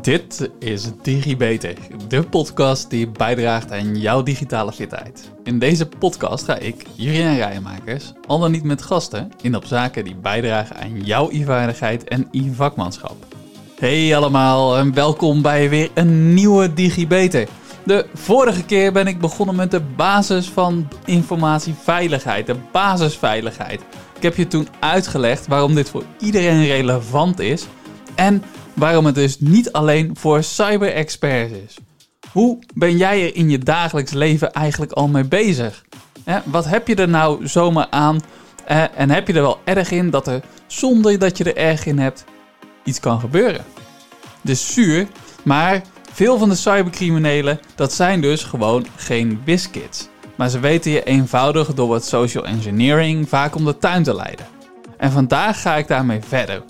Dit is DigiBeter, de podcast die bijdraagt aan jouw digitale fitheid. In deze podcast ga ik, Jurien Rijmakers, al dan niet met gasten, in op zaken die bijdragen aan jouw e-vaardigheid en e-vakmanschap. Hey allemaal en welkom bij weer een nieuwe DigiBeter. De vorige keer ben ik begonnen met de basis van informatieveiligheid, de basisveiligheid. Ik heb je toen uitgelegd waarom dit voor iedereen relevant is en waarom het dus niet alleen voor cyber-experts is. Hoe ben jij er in je dagelijks leven eigenlijk al mee bezig? wat heb je er nou zomaar aan? En heb je er wel erg in dat er, zonder dat je er erg in hebt, iets kan gebeuren? Dus zuur, maar veel van de cybercriminelen, dat zijn dus gewoon geen biskits. Maar ze weten je eenvoudig door wat social engineering vaak om de tuin te leiden. En vandaag ga ik daarmee verder.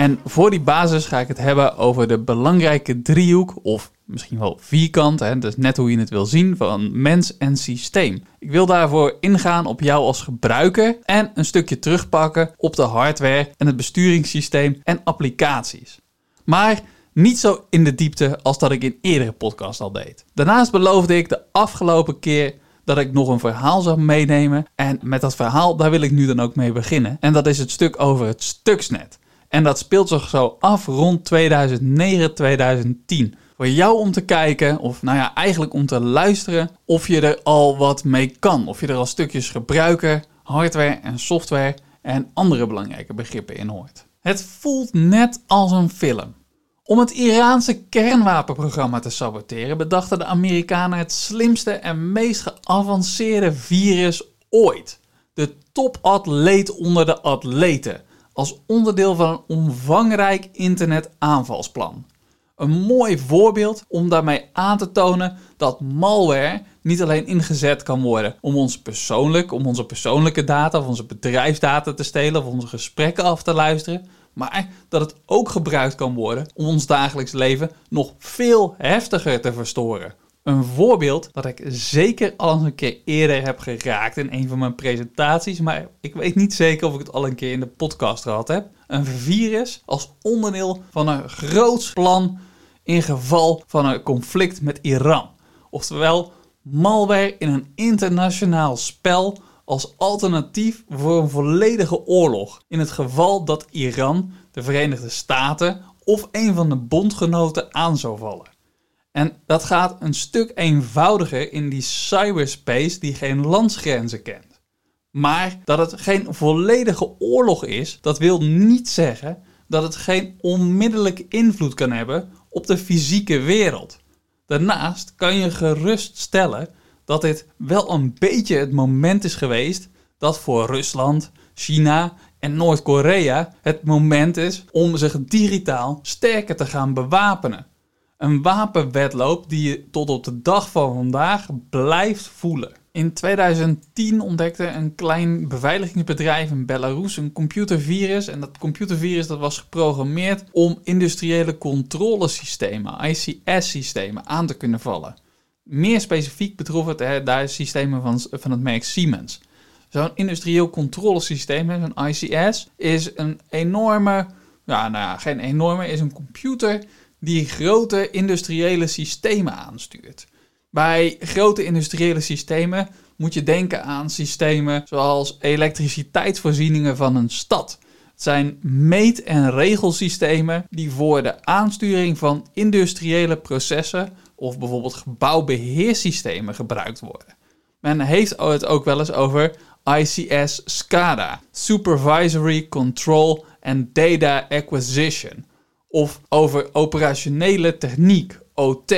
En voor die basis ga ik het hebben over de belangrijke driehoek, of misschien wel vierkant, hè, dus net hoe je het wil zien, van mens en systeem. Ik wil daarvoor ingaan op jou als gebruiker en een stukje terugpakken op de hardware en het besturingssysteem en applicaties. Maar niet zo in de diepte als dat ik in eerdere podcast al deed. Daarnaast beloofde ik de afgelopen keer dat ik nog een verhaal zou meenemen. En met dat verhaal, daar wil ik nu dan ook mee beginnen. En dat is het stuk over het Stuxnet. En dat speelt zich zo af rond 2009, 2010. Voor jou om te kijken, of nou ja, eigenlijk om te luisteren, of je er al wat mee kan. Of je er al stukjes gebruiker, hardware en software en andere belangrijke begrippen in hoort. Het voelt net als een film. Om het Iraanse kernwapenprogramma te saboteren, bedachten de Amerikanen het slimste en meest geavanceerde virus ooit. De topatleet onder de atleten als onderdeel van een omvangrijk internetaanvalsplan. Een mooi voorbeeld om daarmee aan te tonen dat malware niet alleen ingezet kan worden om ons persoonlijk, om onze persoonlijke data of onze bedrijfsdata te stelen of onze gesprekken af te luisteren, maar dat het ook gebruikt kan worden om ons dagelijks leven nog veel heftiger te verstoren. Een voorbeeld dat ik zeker al eens een keer eerder heb geraakt in een van mijn presentaties, maar ik weet niet zeker of ik het al een keer in de podcast gehad heb. Een virus als onderdeel van een groots plan in geval van een conflict met Iran. Oftewel, malware in een internationaal spel als alternatief voor een volledige oorlog. In het geval dat Iran, de Verenigde Staten of een van de bondgenoten aan zou vallen. En dat gaat een stuk eenvoudiger in die cyberspace die geen landsgrenzen kent. Maar dat het geen volledige oorlog is, dat wil niet zeggen dat het geen onmiddellijke invloed kan hebben op de fysieke wereld. Daarnaast kan je gerust stellen dat dit wel een beetje het moment is geweest dat voor Rusland, China en Noord-Korea het moment is om zich digitaal sterker te gaan bewapenen. Een wapenwedloop die je tot op de dag van vandaag blijft voelen. In 2010 ontdekte een klein beveiligingsbedrijf in Belarus een computervirus. En dat computervirus dat was geprogrammeerd om industriële controlesystemen, ICS-systemen, aan te kunnen vallen. Meer specifiek betrof het hè, daar systemen van, van het merk Siemens. Zo'n industrieel controlesysteem, zo'n ICS, is een enorme, nou ja, geen enorme, is een computer die grote industriële systemen aanstuurt. Bij grote industriële systemen moet je denken aan systemen zoals elektriciteitsvoorzieningen van een stad. Het zijn meet- en regelsystemen die voor de aansturing van industriële processen of bijvoorbeeld gebouwbeheersystemen gebruikt worden. Men heeft het ook wel eens over ICS SCADA, Supervisory Control and Data Acquisition, of over operationele techniek, OT.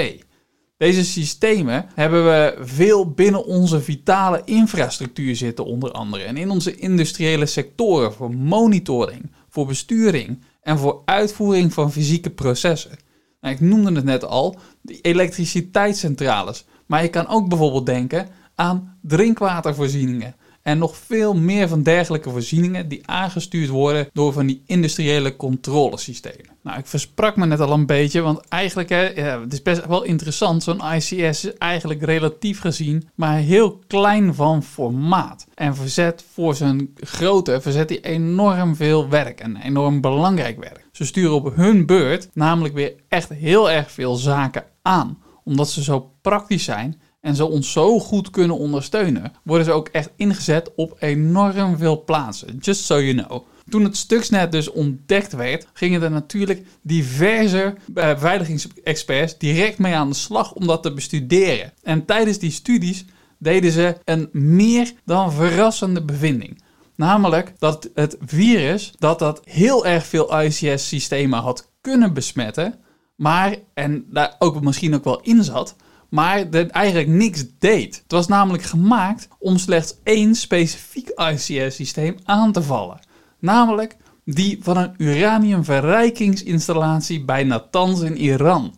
Deze systemen hebben we veel binnen onze vitale infrastructuur zitten, onder andere. En in onze industriële sectoren voor monitoring, voor besturing en voor uitvoering van fysieke processen. Nou, ik noemde het net al, de elektriciteitscentrales. Maar je kan ook bijvoorbeeld denken aan drinkwatervoorzieningen En nog veel meer van dergelijke voorzieningen die aangestuurd worden door van die industriële controlesystemen. Nou, ik versprak me net al een beetje, want eigenlijk, hè, het is best wel interessant. Zo'n ICS is eigenlijk relatief gezien maar heel klein van formaat. En verzet voor zijn grootte, verzet hij enorm veel werk en enorm belangrijk werk. Ze sturen op hun beurt namelijk weer echt heel erg veel zaken aan. Omdat ze zo praktisch zijn en ze ons zo goed kunnen ondersteunen, worden ze ook echt ingezet op enorm veel plaatsen. Just so you know. Toen het Stuxnet dus ontdekt werd, gingen er natuurlijk diverse beveiligingsexperts direct mee aan de slag om dat te bestuderen. En tijdens die studies deden ze een meer dan verrassende bevinding. Namelijk dat het virus dat dat heel erg veel ICS-systemen had kunnen besmetten, maar, en daar ook misschien ook wel in zat, maar dat eigenlijk niks deed. Het was namelijk gemaakt om slechts één specifiek ICS-systeem aan te vallen. Namelijk die van een uraniumverrijkingsinstallatie bij Natanz in Iran.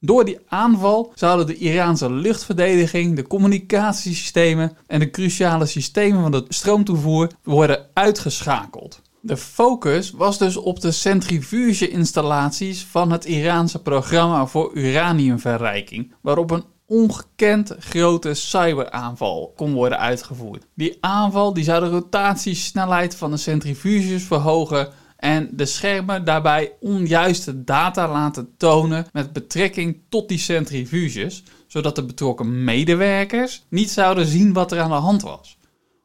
Door die aanval zouden de Iraanse luchtverdediging, de communicatiesystemen en de cruciale systemen van de stroomtoevoer worden uitgeschakeld. De focus was dus op de centrifuge-installaties van het Iraanse programma voor uraniumverrijking, waarop een ongekend grote cyberaanval kon worden uitgevoerd. Die aanval die zou de rotatiesnelheid van de centrifuges verhogen en de schermen daarbij onjuiste data laten tonen met betrekking tot die centrifuges, zodat de betrokken medewerkers niet zouden zien wat er aan de hand was.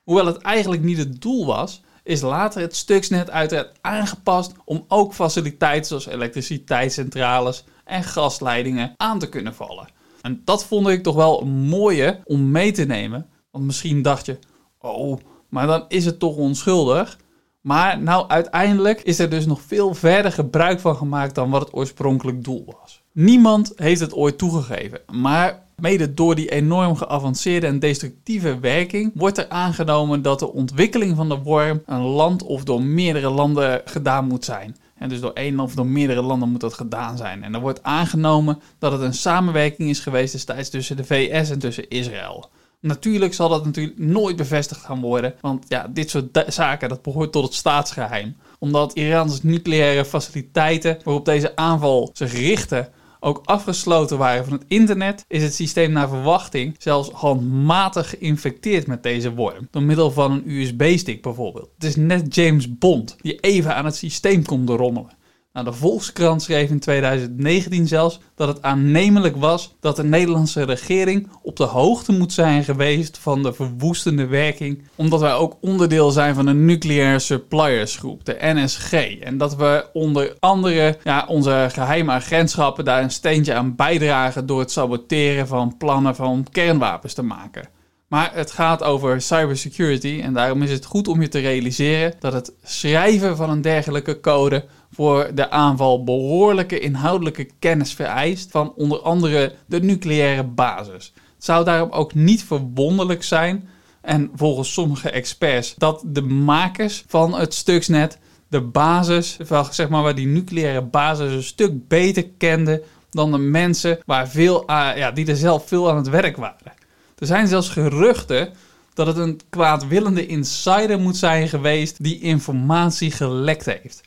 Hoewel het eigenlijk niet het doel was, is later het Stuxnet uiteraard aangepast om ook faciliteiten zoals elektriciteitscentrales en gasleidingen aan te kunnen vallen. En dat vond ik toch wel een mooie om mee te nemen. Want misschien dacht je, oh, maar dan is het toch onschuldig. Maar nou, uiteindelijk is er dus nog veel verder gebruik van gemaakt dan wat het oorspronkelijk doel was. Niemand heeft het ooit toegegeven, maar mede door die enorm geavanceerde en destructieve werking wordt er aangenomen dat de ontwikkeling van de worm een land of door meerdere landen gedaan moet zijn. En dus door één of door meerdere landen moet dat gedaan zijn. En er wordt aangenomen dat het een samenwerking is geweest destijds tussen de VS en tussen Israël. Natuurlijk zal dat natuurlijk nooit bevestigd gaan worden, want ja, dit soort zaken dat behoort tot het staatsgeheim. Omdat Irans nucleaire faciliteiten waarop deze aanval zich richtte ook afgesloten waren van het internet, is het systeem naar verwachting zelfs handmatig geïnfecteerd met deze worm. Door middel van een USB-stick bijvoorbeeld. Het is net James Bond die even aan het systeem komt rommelen. Nou, de Volkskrant schreef in 2019 zelfs dat het aannemelijk was dat de Nederlandse regering op de hoogte moet zijn geweest van de verwoestende werking, omdat wij ook onderdeel zijn van een nucleaire suppliers groep, de NSG. En dat we onder andere ja, onze geheime agentschappen daar een steentje aan bijdragen door het saboteren van plannen van kernwapens te maken. Maar het gaat over cybersecurity en daarom is het goed om je te realiseren dat het schrijven van een dergelijke code voor de aanval behoorlijke inhoudelijke kennis vereist van onder andere de nucleaire basis. Het zou daarom ook niet verwonderlijk zijn, en volgens sommige experts, dat de makers van het Stuxnet de basis, zeg maar waar die nucleaire basis een stuk beter kenden dan de mensen waar veel, ja, die er zelf veel aan het werk waren. Er zijn zelfs geruchten dat het een kwaadwillende insider moet zijn geweest die informatie gelekt heeft.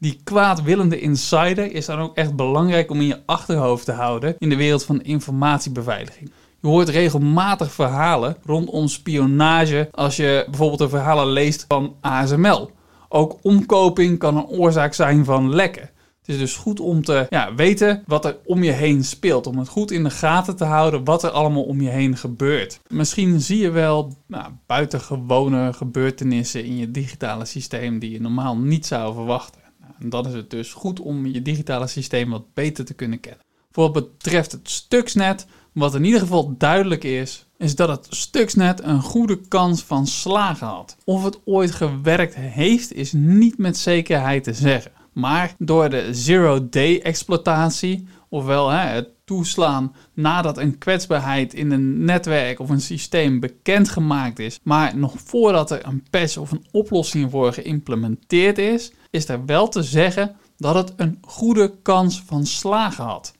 Die kwaadwillende insider is dan ook echt belangrijk om in je achterhoofd te houden in de wereld van informatiebeveiliging. Je hoort regelmatig verhalen rondom spionage als je bijvoorbeeld de verhalen leest van ASML. Ook omkoping kan een oorzaak zijn van lekken. Het is dus goed om te ja, weten wat er om je heen speelt. Om het goed in de gaten te houden wat er allemaal om je heen gebeurt. Misschien zie je wel nou, buitengewone gebeurtenissen in je digitale systeem die je normaal niet zou verwachten. En dan is het dus goed om je digitale systeem wat beter te kunnen kennen. Voor wat betreft het Stuxnet, wat in ieder geval duidelijk is, is dat het Stuxnet een goede kans van slagen had. Of het ooit gewerkt heeft, is niet met zekerheid te zeggen. Maar door de zero-day exploitatie, ofwel hè, het toeslaan nadat een kwetsbaarheid in een netwerk of een systeem bekendgemaakt is, maar nog voordat er een patch of een oplossing voor geïmplementeerd is, is er wel te zeggen dat het een goede kans van slagen had.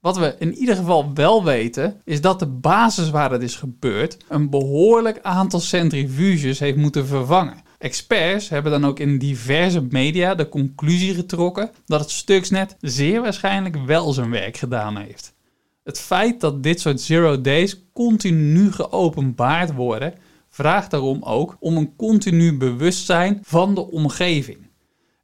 Wat we in ieder geval wel weten, is dat de basis waar het is gebeurd een behoorlijk aantal centrifuges heeft moeten vervangen. Experts hebben dan ook in diverse media de conclusie getrokken dat het Stuxnet zeer waarschijnlijk wel zijn werk gedaan heeft. Het feit dat dit soort zero days continu geopenbaard worden, vraagt daarom ook om een continu bewustzijn van de omgeving.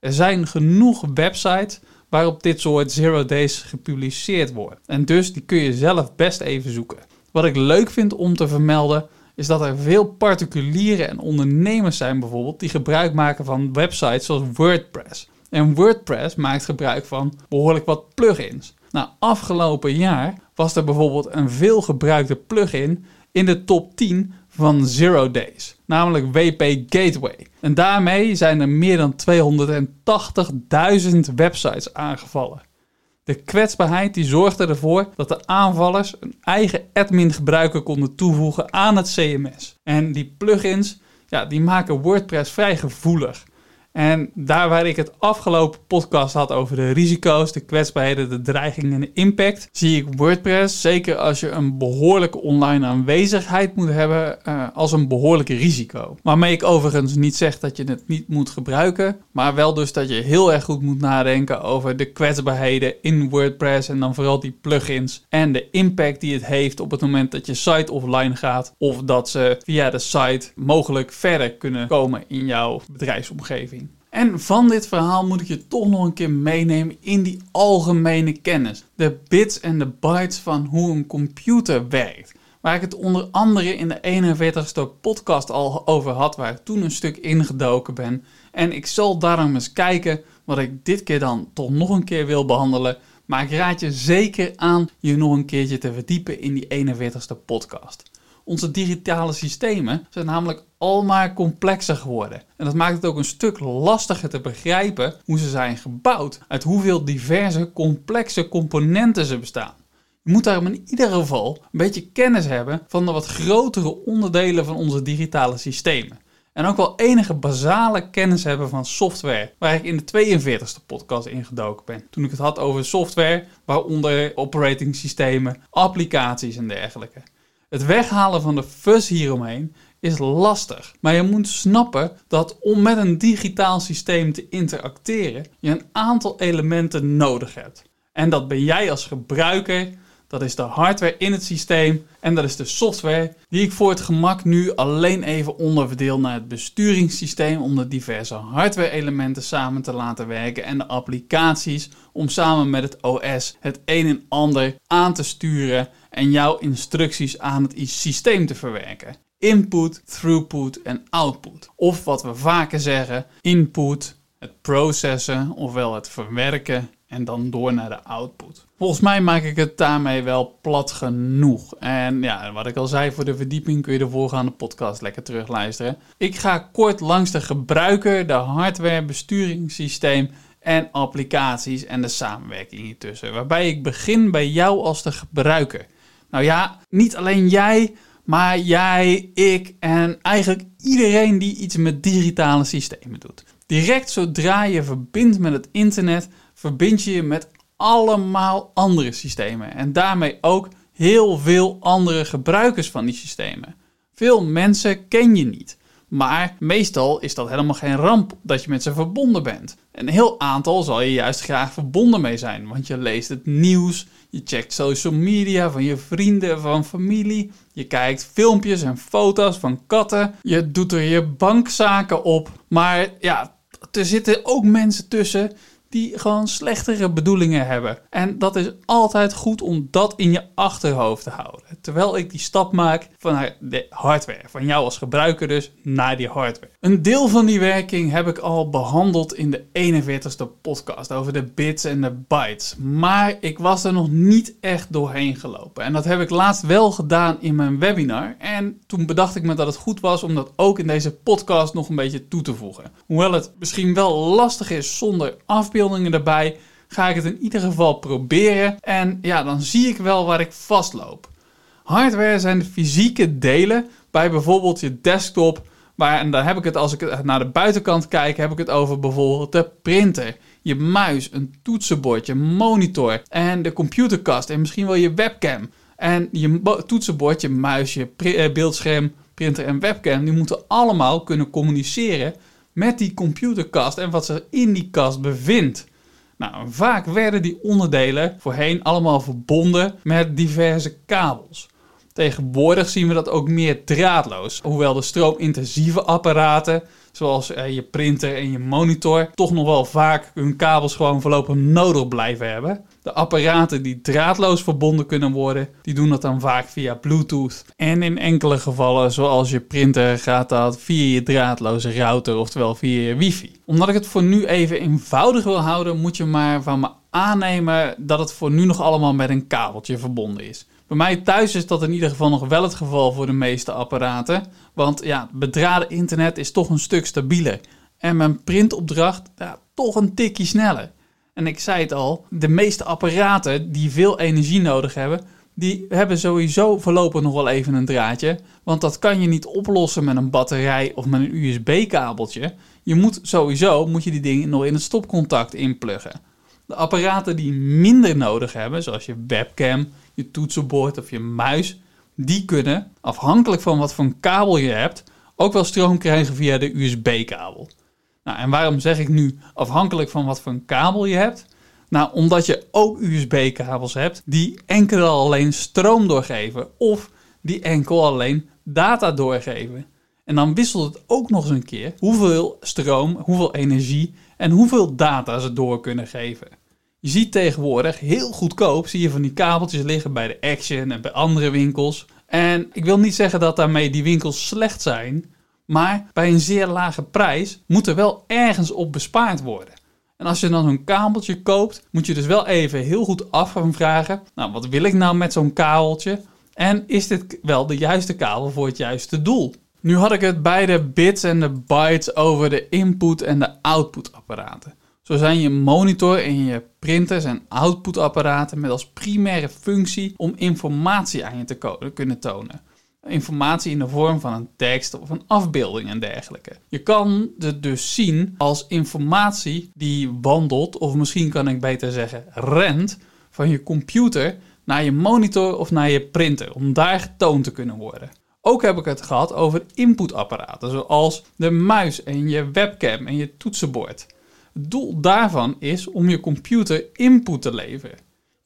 Er zijn genoeg websites waarop dit soort zero days gepubliceerd wordt. En dus die kun je zelf best even zoeken. Wat ik leuk vind om te vermelden is dat er veel particulieren en ondernemers zijn bijvoorbeeld die gebruik maken van websites zoals WordPress. En WordPress maakt gebruik van behoorlijk wat plugins. Nou, afgelopen jaar was er bijvoorbeeld een veelgebruikte plugin in de top 10 van Zero Days, namelijk WP Gateway. En daarmee zijn er meer dan 280.000 websites aangevallen. De kwetsbaarheid die zorgde ervoor dat de aanvallers een eigen admin gebruiker konden toevoegen aan het CMS. En die plugins ja, die maken WordPress vrij gevoelig. En daar waar ik het afgelopen podcast had over de risico's, de kwetsbaarheden, de dreigingen en de impact, zie ik WordPress, zeker als je een behoorlijke online aanwezigheid moet hebben, uh, als een behoorlijk risico. Waarmee ik overigens niet zeg dat je het niet moet gebruiken, maar wel dus dat je heel erg goed moet nadenken over de kwetsbaarheden in WordPress en dan vooral die plugins en de impact die het heeft op het moment dat je site offline gaat of dat ze via de site mogelijk verder kunnen komen in jouw bedrijfsomgeving. En van dit verhaal moet ik je toch nog een keer meenemen in die algemene kennis. De bits en de bytes van hoe een computer werkt. Waar ik het onder andere in de 41ste podcast al over had, waar ik toen een stuk ingedoken ben. En ik zal daarom eens kijken wat ik dit keer dan toch nog een keer wil behandelen. Maar ik raad je zeker aan je nog een keertje te verdiepen in die 41ste podcast. Onze digitale systemen zijn namelijk almaar complexer geworden. En dat maakt het ook een stuk lastiger te begrijpen hoe ze zijn gebouwd, uit hoeveel diverse complexe componenten ze bestaan. Je moet daarom in ieder geval een beetje kennis hebben van de wat grotere onderdelen van onze digitale systemen. En ook wel enige basale kennis hebben van software, waar ik in de 42e podcast ingedoken ben. Toen ik het had over software, waaronder operating systemen, applicaties en dergelijke. Het weghalen van de fuzz hieromheen is lastig. Maar je moet snappen dat om met een digitaal systeem te interacteren, je een aantal elementen nodig hebt. En dat ben jij als gebruiker, dat is de hardware in het systeem en dat is de software, die ik voor het gemak nu alleen even onderverdeel naar het besturingssysteem om de diverse hardware-elementen samen te laten werken en de applicaties om samen met het OS het een en ander aan te sturen en jouw instructies aan het systeem te verwerken. Input, throughput en output. Of wat we vaker zeggen, input, het processen, ofwel het verwerken en dan door naar de output. Volgens mij maak ik het daarmee wel plat genoeg. En ja, wat ik al zei, voor de verdieping kun je de voorgaande podcast lekker terugluisteren. Ik ga kort langs de gebruiker, de hardware, besturingssysteem en applicaties en de samenwerking hiertussen. Waarbij ik begin bij jou als de gebruiker. Nou ja, niet alleen jij, maar jij, ik en eigenlijk iedereen die iets met digitale systemen doet. Direct zodra je verbindt met het internet, verbind je je met allemaal andere systemen. En daarmee ook heel veel andere gebruikers van die systemen. Veel mensen ken je niet. Maar meestal is dat helemaal geen ramp dat je met ze verbonden bent. Een heel aantal zal je juist graag verbonden mee zijn, want je leest het nieuws, je checkt social media van je vrienden, van familie, je kijkt filmpjes en foto's van katten, je doet er je bankzaken op. Maar ja, er zitten ook mensen tussen die gewoon slechtere bedoelingen hebben. En dat is altijd goed om dat in je achterhoofd te houden. Terwijl ik die stap maak van de hardware, van jou als gebruiker dus, naar die hardware. Een deel van die werking heb ik al behandeld in de 41ste podcast over de bits en de bytes. Maar ik was er nog niet echt doorheen gelopen. En dat heb ik laatst wel gedaan in mijn webinar. En toen bedacht ik me dat het goed was om dat ook in deze podcast nog een beetje toe te voegen. Hoewel het misschien wel lastig is zonder afbeelding erbij, ga ik het in ieder geval proberen. En ja, dan zie ik wel waar ik vastloop. Hardware zijn de fysieke delen bij bijvoorbeeld je desktop. Waar, en dan heb ik het als ik naar de buitenkant kijk, heb ik het over bijvoorbeeld de printer. je muis, een toetsenbord, je monitor en de computerkast en misschien wel je webcam. En je toetsenbord, je muis, je eh, beeldscherm, printer en webcam, die moeten allemaal kunnen communiceren met die computerkast en wat zich in die kast bevindt. Nou, vaak werden die onderdelen voorheen allemaal verbonden met diverse kabels. Tegenwoordig zien we dat ook meer draadloos. Hoewel de stroomintensieve apparaten, zoals eh, je printer en je monitor, toch nog wel vaak hun kabels gewoon voorlopig nodig blijven hebben. De apparaten die draadloos verbonden kunnen worden, die doen dat dan vaak via Bluetooth. En in enkele gevallen, zoals je printer, gaat dat via je draadloze router, oftewel via je wifi. Omdat ik het voor nu even eenvoudig wil houden, moet je maar van me aannemen dat het voor nu nog allemaal met een kabeltje verbonden is. Bij mij thuis is dat in ieder geval nog wel het geval voor de meeste apparaten. Want ja, bedraden internet is toch een stuk stabieler. En mijn printopdracht ja, toch een tikje sneller. En ik zei het al, de meeste apparaten die veel energie nodig hebben, die hebben sowieso voorlopig nog wel even een draadje. Want dat kan je niet oplossen met een batterij of met een USB-kabeltje. Je moet sowieso moet je die dingen nog in het stopcontact inpluggen. De apparaten die minder nodig hebben, zoals je webcam, je toetsenbord of je muis, die kunnen, afhankelijk van wat voor kabel je hebt, ook wel stroom krijgen via de USB-kabel. Nou, en waarom zeg ik nu afhankelijk van wat voor een kabel je hebt? Nou, omdat je ook USB-kabels hebt die enkel alleen stroom doorgeven of die enkel alleen data doorgeven. En dan wisselt het ook nog eens een keer hoeveel stroom, hoeveel energie en hoeveel data ze door kunnen geven. Je ziet tegenwoordig heel goedkoop, zie je van die kabeltjes liggen bij de Action en bij andere winkels. En ik wil niet zeggen dat daarmee die winkels slecht zijn, maar bij een zeer lage prijs moet er wel ergens op bespaard worden. En als je dan zo'n kabeltje koopt, moet je dus wel even heel goed af gaan vragen: Nou, wat wil ik nou met zo'n kabeltje? En is dit wel de juiste kabel voor het juiste doel? Nu had ik het bij de bits en de bytes over de input- en de output-apparaten. Zo zijn je monitor en je printers en output-apparaten met als primaire functie om informatie aan je te kunnen tonen informatie in de vorm van een tekst of een afbeelding en dergelijke. Je kan het dus zien als informatie die wandelt, of misschien kan ik beter zeggen rent, van je computer naar je monitor of naar je printer, om daar getoond te kunnen worden. Ook heb ik het gehad over inputapparaten, zoals de muis en je webcam en je toetsenbord. Het doel daarvan is om je computer input te leveren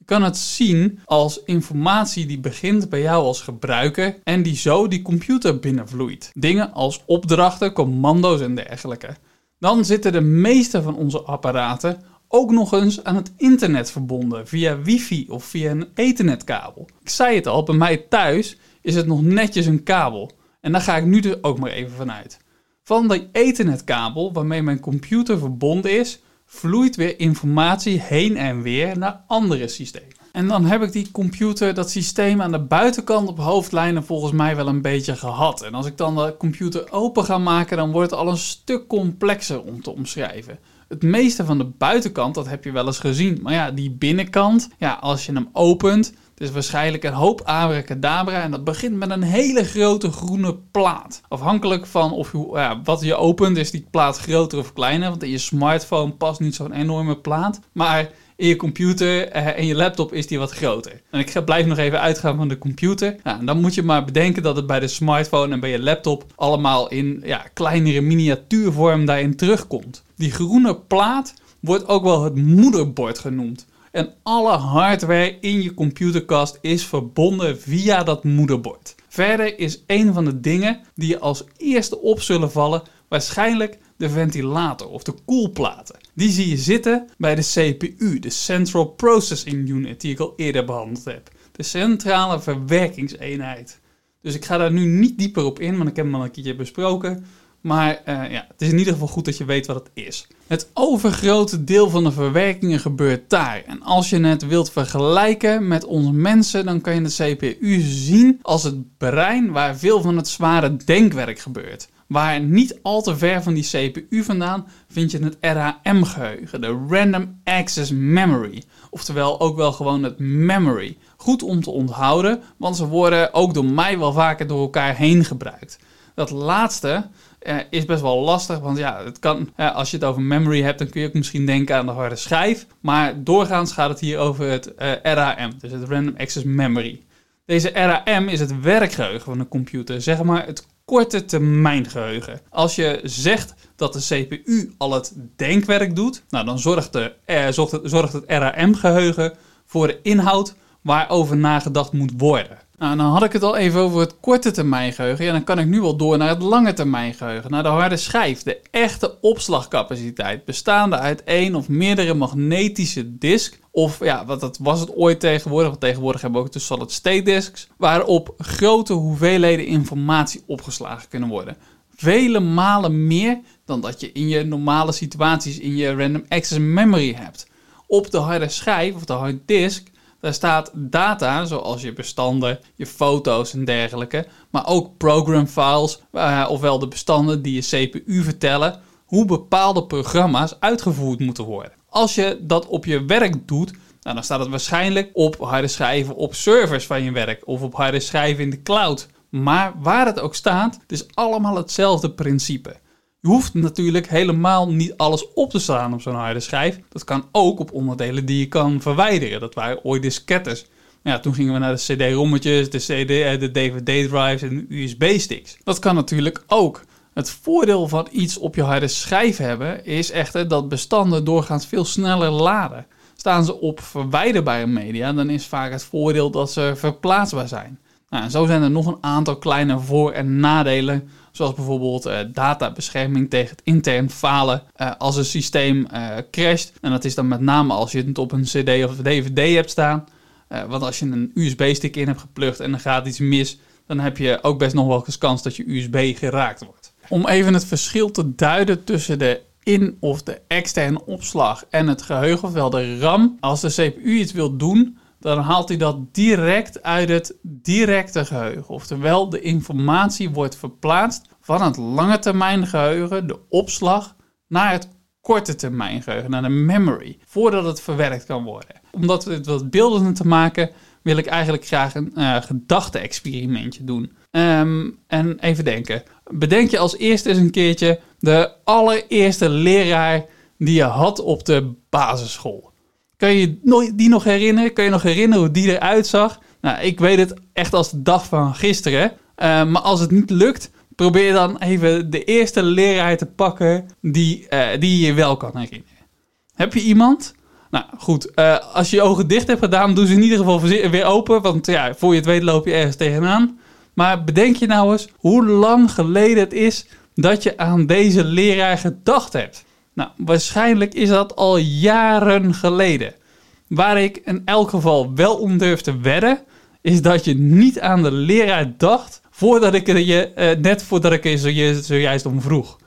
kan het zien als informatie die begint bij jou als gebruiker en die zo die computer binnenvloeit. Dingen als opdrachten, commando's en dergelijke. Dan zitten de meeste van onze apparaten ook nog eens aan het internet verbonden via wifi of via een ethernetkabel. Ik zei het al, bij mij thuis is het nog netjes een kabel. En daar ga ik nu dus ook maar even vanuit. Van die ethernetkabel waarmee mijn computer verbonden is, vloeit weer informatie heen en weer naar andere systemen. En dan heb ik die computer, dat systeem aan de buitenkant op hoofdlijnen volgens mij wel een beetje gehad. En als ik dan de computer open ga maken, dan wordt het al een stuk complexer om te omschrijven. Het meeste van de buitenkant, dat heb je wel eens gezien. Maar ja, die binnenkant, ja, als je hem opent, is waarschijnlijk een hoop abracadabra en dat begint met een hele grote groene plaat. Afhankelijk van of je, ja, wat je opent, is die plaat groter of kleiner. Want in je smartphone past niet zo'n enorme plaat. Maar in je computer eh, en je laptop is die wat groter. En ik blijf nog even uitgaan van de computer. Nou, dan moet je maar bedenken dat het bij de smartphone en bij je laptop allemaal in ja, kleinere miniatuurvorm daarin terugkomt. Die groene plaat wordt ook wel het moederbord genoemd. En alle hardware in je computerkast is verbonden via dat moederbord. Verder is een van de dingen die je als eerste op zullen vallen waarschijnlijk de ventilator of de koelplaten. Die zie je zitten bij de CPU, de Central Processing Unit, die ik al eerder behandeld heb. De centrale verwerkingseenheid. Dus ik ga daar nu niet dieper op in, want ik heb hem al een keertje besproken. Maar uh, ja, het is in ieder geval goed dat je weet wat het is. Het overgrote deel van de verwerkingen gebeurt daar. En als je het wilt vergelijken met onze mensen, dan kan je de CPU zien als het brein waar veel van het zware denkwerk gebeurt. Waar niet al te ver van die CPU vandaan vind je het RAM-geheugen, de Random Access Memory. Oftewel ook wel gewoon het memory. Goed om te onthouden, want ze worden ook door mij wel vaker door elkaar heen gebruikt. Dat laatste uh, is best wel lastig. Want ja, het kan, uh, als je het over memory hebt, dan kun je ook misschien denken aan de harde schijf. Maar doorgaans gaat het hier over het uh, RAM, dus het Random Access Memory. Deze RAM is het werkgeheugen van een computer, zeg maar het korte termijn geheugen. Als je zegt dat de CPU al het denkwerk doet, nou, dan zorgt, de, zorgt het, zorgt het RAM-geheugen voor de inhoud waarover nagedacht moet worden. Nou, dan had ik het al even over het korte termijn geheugen. Ja, dan kan ik nu wel door naar het lange termijn geheugen. Naar de harde schijf. De echte opslagcapaciteit. Bestaande uit één of meerdere magnetische disk. Of ja, wat dat was het ooit tegenwoordig. Want tegenwoordig hebben we ook de solid state disks. Waarop grote hoeveelheden informatie opgeslagen kunnen worden. Vele malen meer dan dat je in je normale situaties in je random access memory hebt. Op de harde schijf of de hard disk daar staat data, zoals je bestanden, je foto's en dergelijke, maar ook program files, uh, ofwel de bestanden die je CPU vertellen hoe bepaalde programma's uitgevoerd moeten worden. Als je dat op je werk doet, nou, dan staat het waarschijnlijk op harde schijven op servers van je werk of op harde schijven in de cloud. Maar waar het ook staat, het is allemaal hetzelfde principe. Je hoeft natuurlijk helemaal niet alles op te slaan op zo'n harde schijf. Dat kan ook op onderdelen die je kan verwijderen. Dat waren ooit diskettes. Ja, toen gingen we naar de CD-rommetjes, de, CD, eh, de DVD-drives en USB-sticks. Dat kan natuurlijk ook. Het voordeel van iets op je harde schijf hebben is echter dat bestanden doorgaans veel sneller laden. Staan ze op verwijderbare media, dan is vaak het voordeel dat ze verplaatsbaar zijn. Nou, en zo zijn er nog een aantal kleine voor- en nadelen Zoals bijvoorbeeld uh, databescherming tegen het intern falen uh, als een systeem uh, crasht. En dat is dan met name als je het op een CD of DVD hebt staan. want als je een USB-stick in hebt geplukt en er gaat iets mis, dan heb je ook best nog wel eens kans dat je USB geraakt wordt. Om even het verschil te duiden tussen de in- of de externe opslag en het geheugen, ofwel de RAM. Als de CPU iets wil doen, dan haalt hij dat direct uit het directe geheugen. Oftewel, de informatie wordt verplaatst van het lange termijn geheugen, de opslag, naar het korte termijn geheugen, naar de memory, voordat het verwerkt kan worden. Om dat wat beeldender te maken, wil ik eigenlijk graag een uh, gedachte-experimentje doen. Um, en even denken. Bedenk je als eerste eens een keertje de allereerste leraar die je had op de basisschool. Kan je die nog herinneren? Kan je nog herinneren hoe die eruit zag? Nou, ik weet het echt als de dag van gisteren. Uh, maar als het niet lukt, probeer dan even de eerste leraar te pakken die, uh, die je wel kan herinneren. Heb je iemand? Nou goed, uh, als je je ogen dicht hebt gedaan, doe ze in ieder geval weer open. Want ja, voor je het weet loop je ergens tegenaan. Maar bedenk je nou eens hoe lang geleden het is dat je aan deze leraar gedacht hebt. Nou, waarschijnlijk is dat al jaren geleden. Waar ik in elk geval wel om durf te wedden, is dat je niet aan de leraar dacht voordat ik je, eh, net voordat ik je zojuist om vroeg.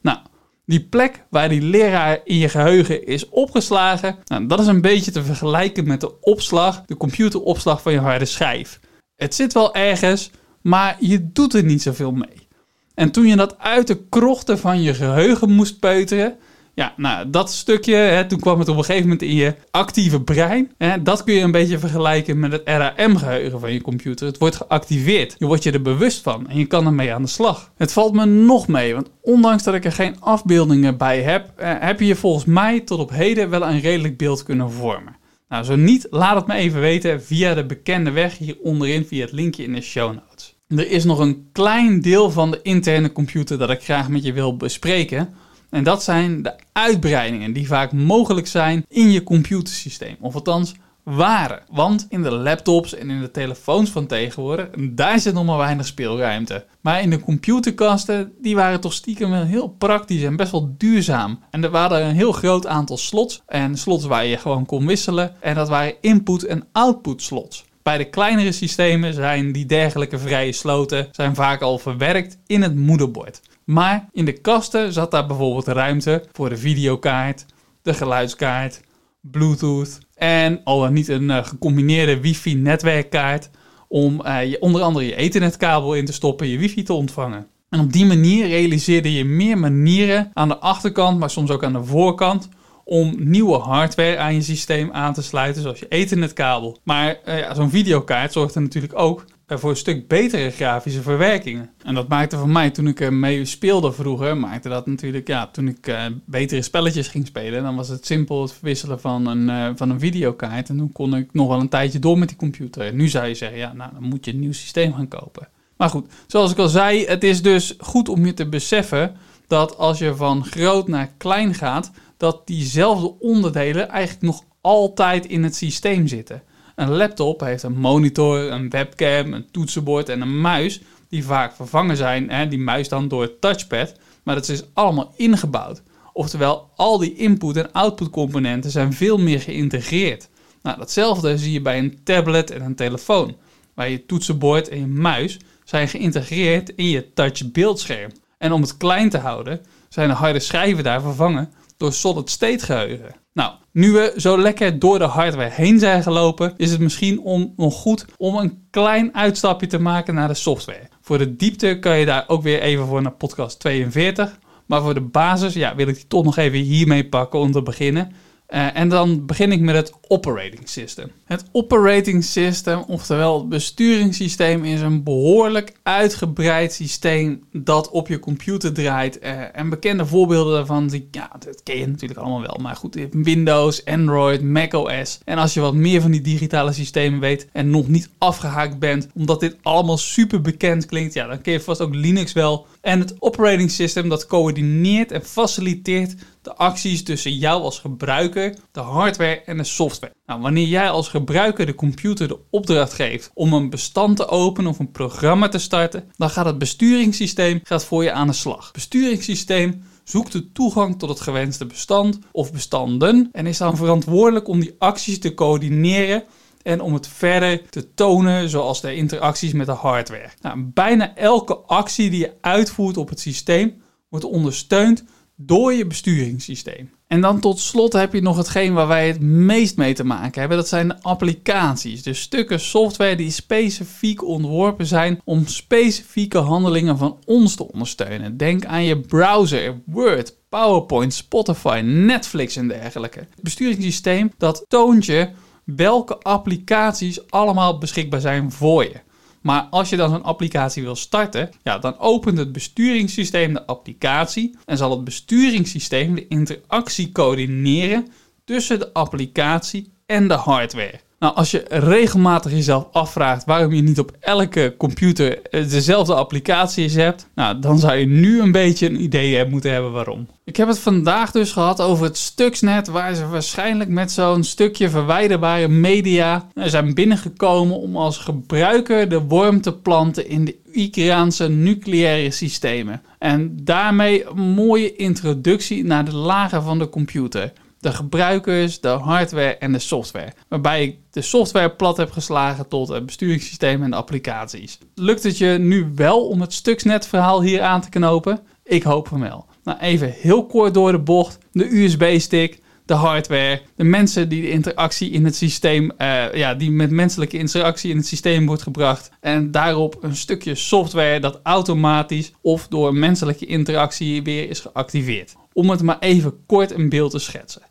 Nou, die plek waar die leraar in je geheugen is opgeslagen, nou, dat is een beetje te vergelijken met de opslag, de computeropslag van je harde schijf. Het zit wel ergens, maar je doet er niet zoveel mee. En toen je dat uit de krochten van je geheugen moest peuteren, ja, nou, dat stukje, hè, toen kwam het op een gegeven moment in je actieve brein. Hè, dat kun je een beetje vergelijken met het RAM-geheugen van je computer. Het wordt geactiveerd. Je wordt je er bewust van en je kan ermee aan de slag. Het valt me nog mee, want ondanks dat ik er geen afbeeldingen bij heb, eh, heb je je volgens mij tot op heden wel een redelijk beeld kunnen vormen. Nou, zo niet, laat het me even weten via de bekende weg hier onderin, via het linkje in de show notes. Er is nog een klein deel van de interne computer dat ik graag met je wil bespreken en dat zijn de uitbreidingen die vaak mogelijk zijn in je computersysteem. Of althans waren. Want in de laptops en in de telefoons van tegenwoordig, daar zit nog maar weinig speelruimte. Maar in de computerkasten, die waren toch stiekem heel praktisch en best wel duurzaam. En er waren een heel groot aantal slots. En slots waar je gewoon kon wisselen. En dat waren input- en output slots. Bij de kleinere systemen zijn die dergelijke vrije sloten zijn vaak al verwerkt in het moederbord. Maar in de kasten zat daar bijvoorbeeld ruimte voor de videokaart, de geluidskaart, Bluetooth en al dan niet een uh, gecombineerde wifi-netwerkkaart om uh, je, onder andere je ethernetkabel in te stoppen, je wifi te ontvangen. En op die manier realiseerde je meer manieren aan de achterkant, maar soms ook aan de voorkant, om nieuwe hardware aan je systeem aan te sluiten, zoals je ethernetkabel. Maar uh, ja, zo'n videokaart zorgt er natuurlijk ook eh, voor een stuk betere grafische verwerkingen. En dat maakte voor mij, toen ik ermee speelde vroeger, maakte dat natuurlijk, ja, toen ik uh, betere spelletjes ging spelen, dan was het simpel het verwisselen van een, uh, van een videokaart. En toen kon ik nog wel een tijdje door met die computer. En nu zou je zeggen, ja, nou, dan moet je een nieuw systeem gaan kopen. Maar goed, zoals ik al zei, het is dus goed om je te beseffen dat als je van groot naar klein gaat, dat diezelfde onderdelen eigenlijk nog altijd in het systeem zitten. Een laptop heeft een monitor, een webcam, een toetsenbord en een muis, die vaak vervangen zijn, hè, die muis dan door het touchpad, maar dat is allemaal ingebouwd. Oftewel, al die input- en output componenten zijn veel meer geïntegreerd. Nou, datzelfde zie je bij een tablet en een telefoon, waar je toetsenbord en je muis zijn geïntegreerd in je touchbeeldscherm. En om het klein te houden, zijn de harde schijven daar vervangen door solid-state geheugen. Nou, nu we zo lekker door de hardware heen zijn gelopen, is het misschien om, nog goed om een klein uitstapje te maken naar de software. Voor de diepte kan je daar ook weer even voor naar podcast 42. Maar voor de basis ja, wil ik die toch nog even hiermee pakken om te beginnen. Uh, en dan begin ik met het operating system. Het operating system, oftewel het besturingssysteem, is een behoorlijk uitgebreid systeem dat op je computer draait. Uh, en bekende voorbeelden daarvan, die, ja, dat ken je natuurlijk allemaal wel. Maar goed, Windows, Android, macOS. En als je wat meer van die digitale systemen weet en nog niet afgehaakt bent, omdat dit allemaal super bekend klinkt, ja, dan ken je vast ook Linux wel. En het operating system dat coördineert en faciliteert de acties tussen jou als gebruiker, de hardware en de software. Nou, wanneer jij als gebruiker de computer de opdracht geeft om een bestand te openen of een programma te starten, dan gaat het besturingssysteem gaat voor je aan de slag. Het besturingssysteem zoekt de toegang tot het gewenste bestand of bestanden en is dan verantwoordelijk om die acties te coördineren en om het verder te tonen, zoals de interacties met de hardware. Nou, bijna elke actie die je uitvoert op het systeem wordt ondersteund door je besturingssysteem. En dan tot slot heb je nog hetgeen waar wij het meest mee te maken hebben. Dat zijn de applicaties. Dus stukken software die specifiek ontworpen zijn om specifieke handelingen van ons te ondersteunen. Denk aan je browser, Word, PowerPoint, Spotify, Netflix en dergelijke. Het besturingssysteem dat toont je welke applicaties allemaal beschikbaar zijn voor je. Maar als je dan zo'n applicatie wil starten, ja, dan opent het besturingssysteem de applicatie en zal het besturingssysteem de interactie coördineren tussen de applicatie en de hardware. Nou, als je regelmatig jezelf afvraagt waarom je niet op elke computer eh, dezelfde applicaties hebt, nou, dan zou je nu een beetje een idee moeten hebben waarom. Ik heb het vandaag dus gehad over het Stuxnet, waar ze waarschijnlijk met zo'n stukje verwijderbare media eh, zijn binnengekomen om als gebruiker de worm te planten in de Iraanse nucleaire systemen. En daarmee een mooie introductie naar de lagen van de computer de gebruikers, de hardware en de software. Waarbij ik de software plat heb geslagen tot het besturingssysteem en de applicaties. Lukt het je nu wel om het Stuxnet verhaal hier aan te knopen? Ik hoop van wel. Nou, even heel kort door de bocht. De USB-stick, de hardware, de mensen die de interactie in het systeem, uh, ja, die met menselijke interactie in het systeem wordt gebracht. En daarop een stukje software dat automatisch of door menselijke interactie weer is geactiveerd. Om het maar even kort een beeld te schetsen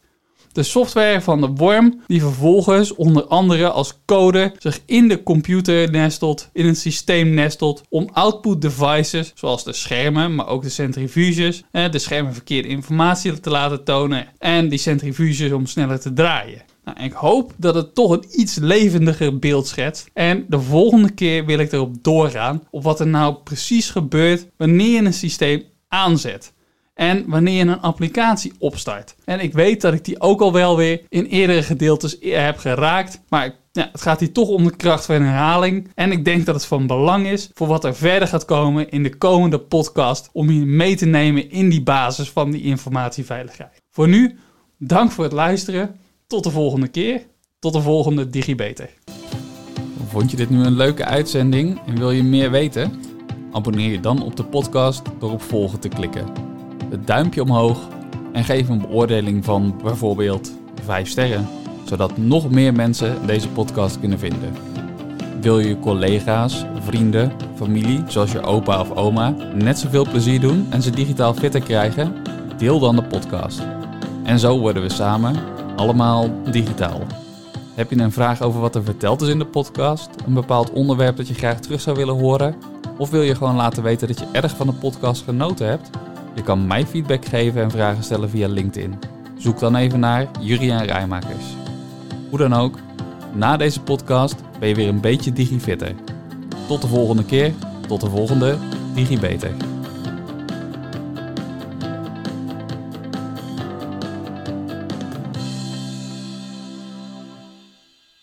de software van de worm, die vervolgens onder andere als code zich in de computer nestelt, in een systeem nestelt, om output devices, zoals de schermen, maar ook de centrifuges, de schermen verkeerde informatie te laten tonen en die centrifuges om sneller te draaien. Nou, ik hoop dat het toch een iets levendiger beeld schetst. En de volgende keer wil ik erop doorgaan op wat er nou precies gebeurt wanneer je een systeem aanzet en wanneer je een applicatie opstart. En ik weet dat ik die ook al wel weer in eerdere gedeeltes heb geraakt, maar ja, het gaat hier toch om de kracht van herhaling. En ik denk dat het van belang is voor wat er verder gaat komen in de komende podcast om je mee te nemen in die basis van die informatieveiligheid. Voor nu, dank voor het luisteren. Tot de volgende keer. Tot de volgende DigiBeter. Vond je dit nu een leuke uitzending en wil je meer weten? Abonneer je dan op de podcast door op volgen te klikken het duimpje omhoog en geef een beoordeling van bijvoorbeeld 5 sterren, zodat nog meer mensen deze podcast kunnen vinden. Wil je collega's, vrienden, familie, zoals je opa of oma, net zoveel plezier doen en ze digitaal fitter krijgen? Deel dan de podcast. En zo worden we samen allemaal digitaal. Heb je een vraag over wat er verteld is in de podcast? Een bepaald onderwerp dat je graag terug zou willen horen? Of wil je gewoon laten weten dat je erg van de podcast genoten hebt? Je kan mij feedback geven en vragen stellen via LinkedIn. Zoek dan even naar Juriaan Rijmakers. Hoe dan ook, na deze podcast ben je weer een beetje digifitter. Tot de volgende keer, tot de volgende DigiBeter.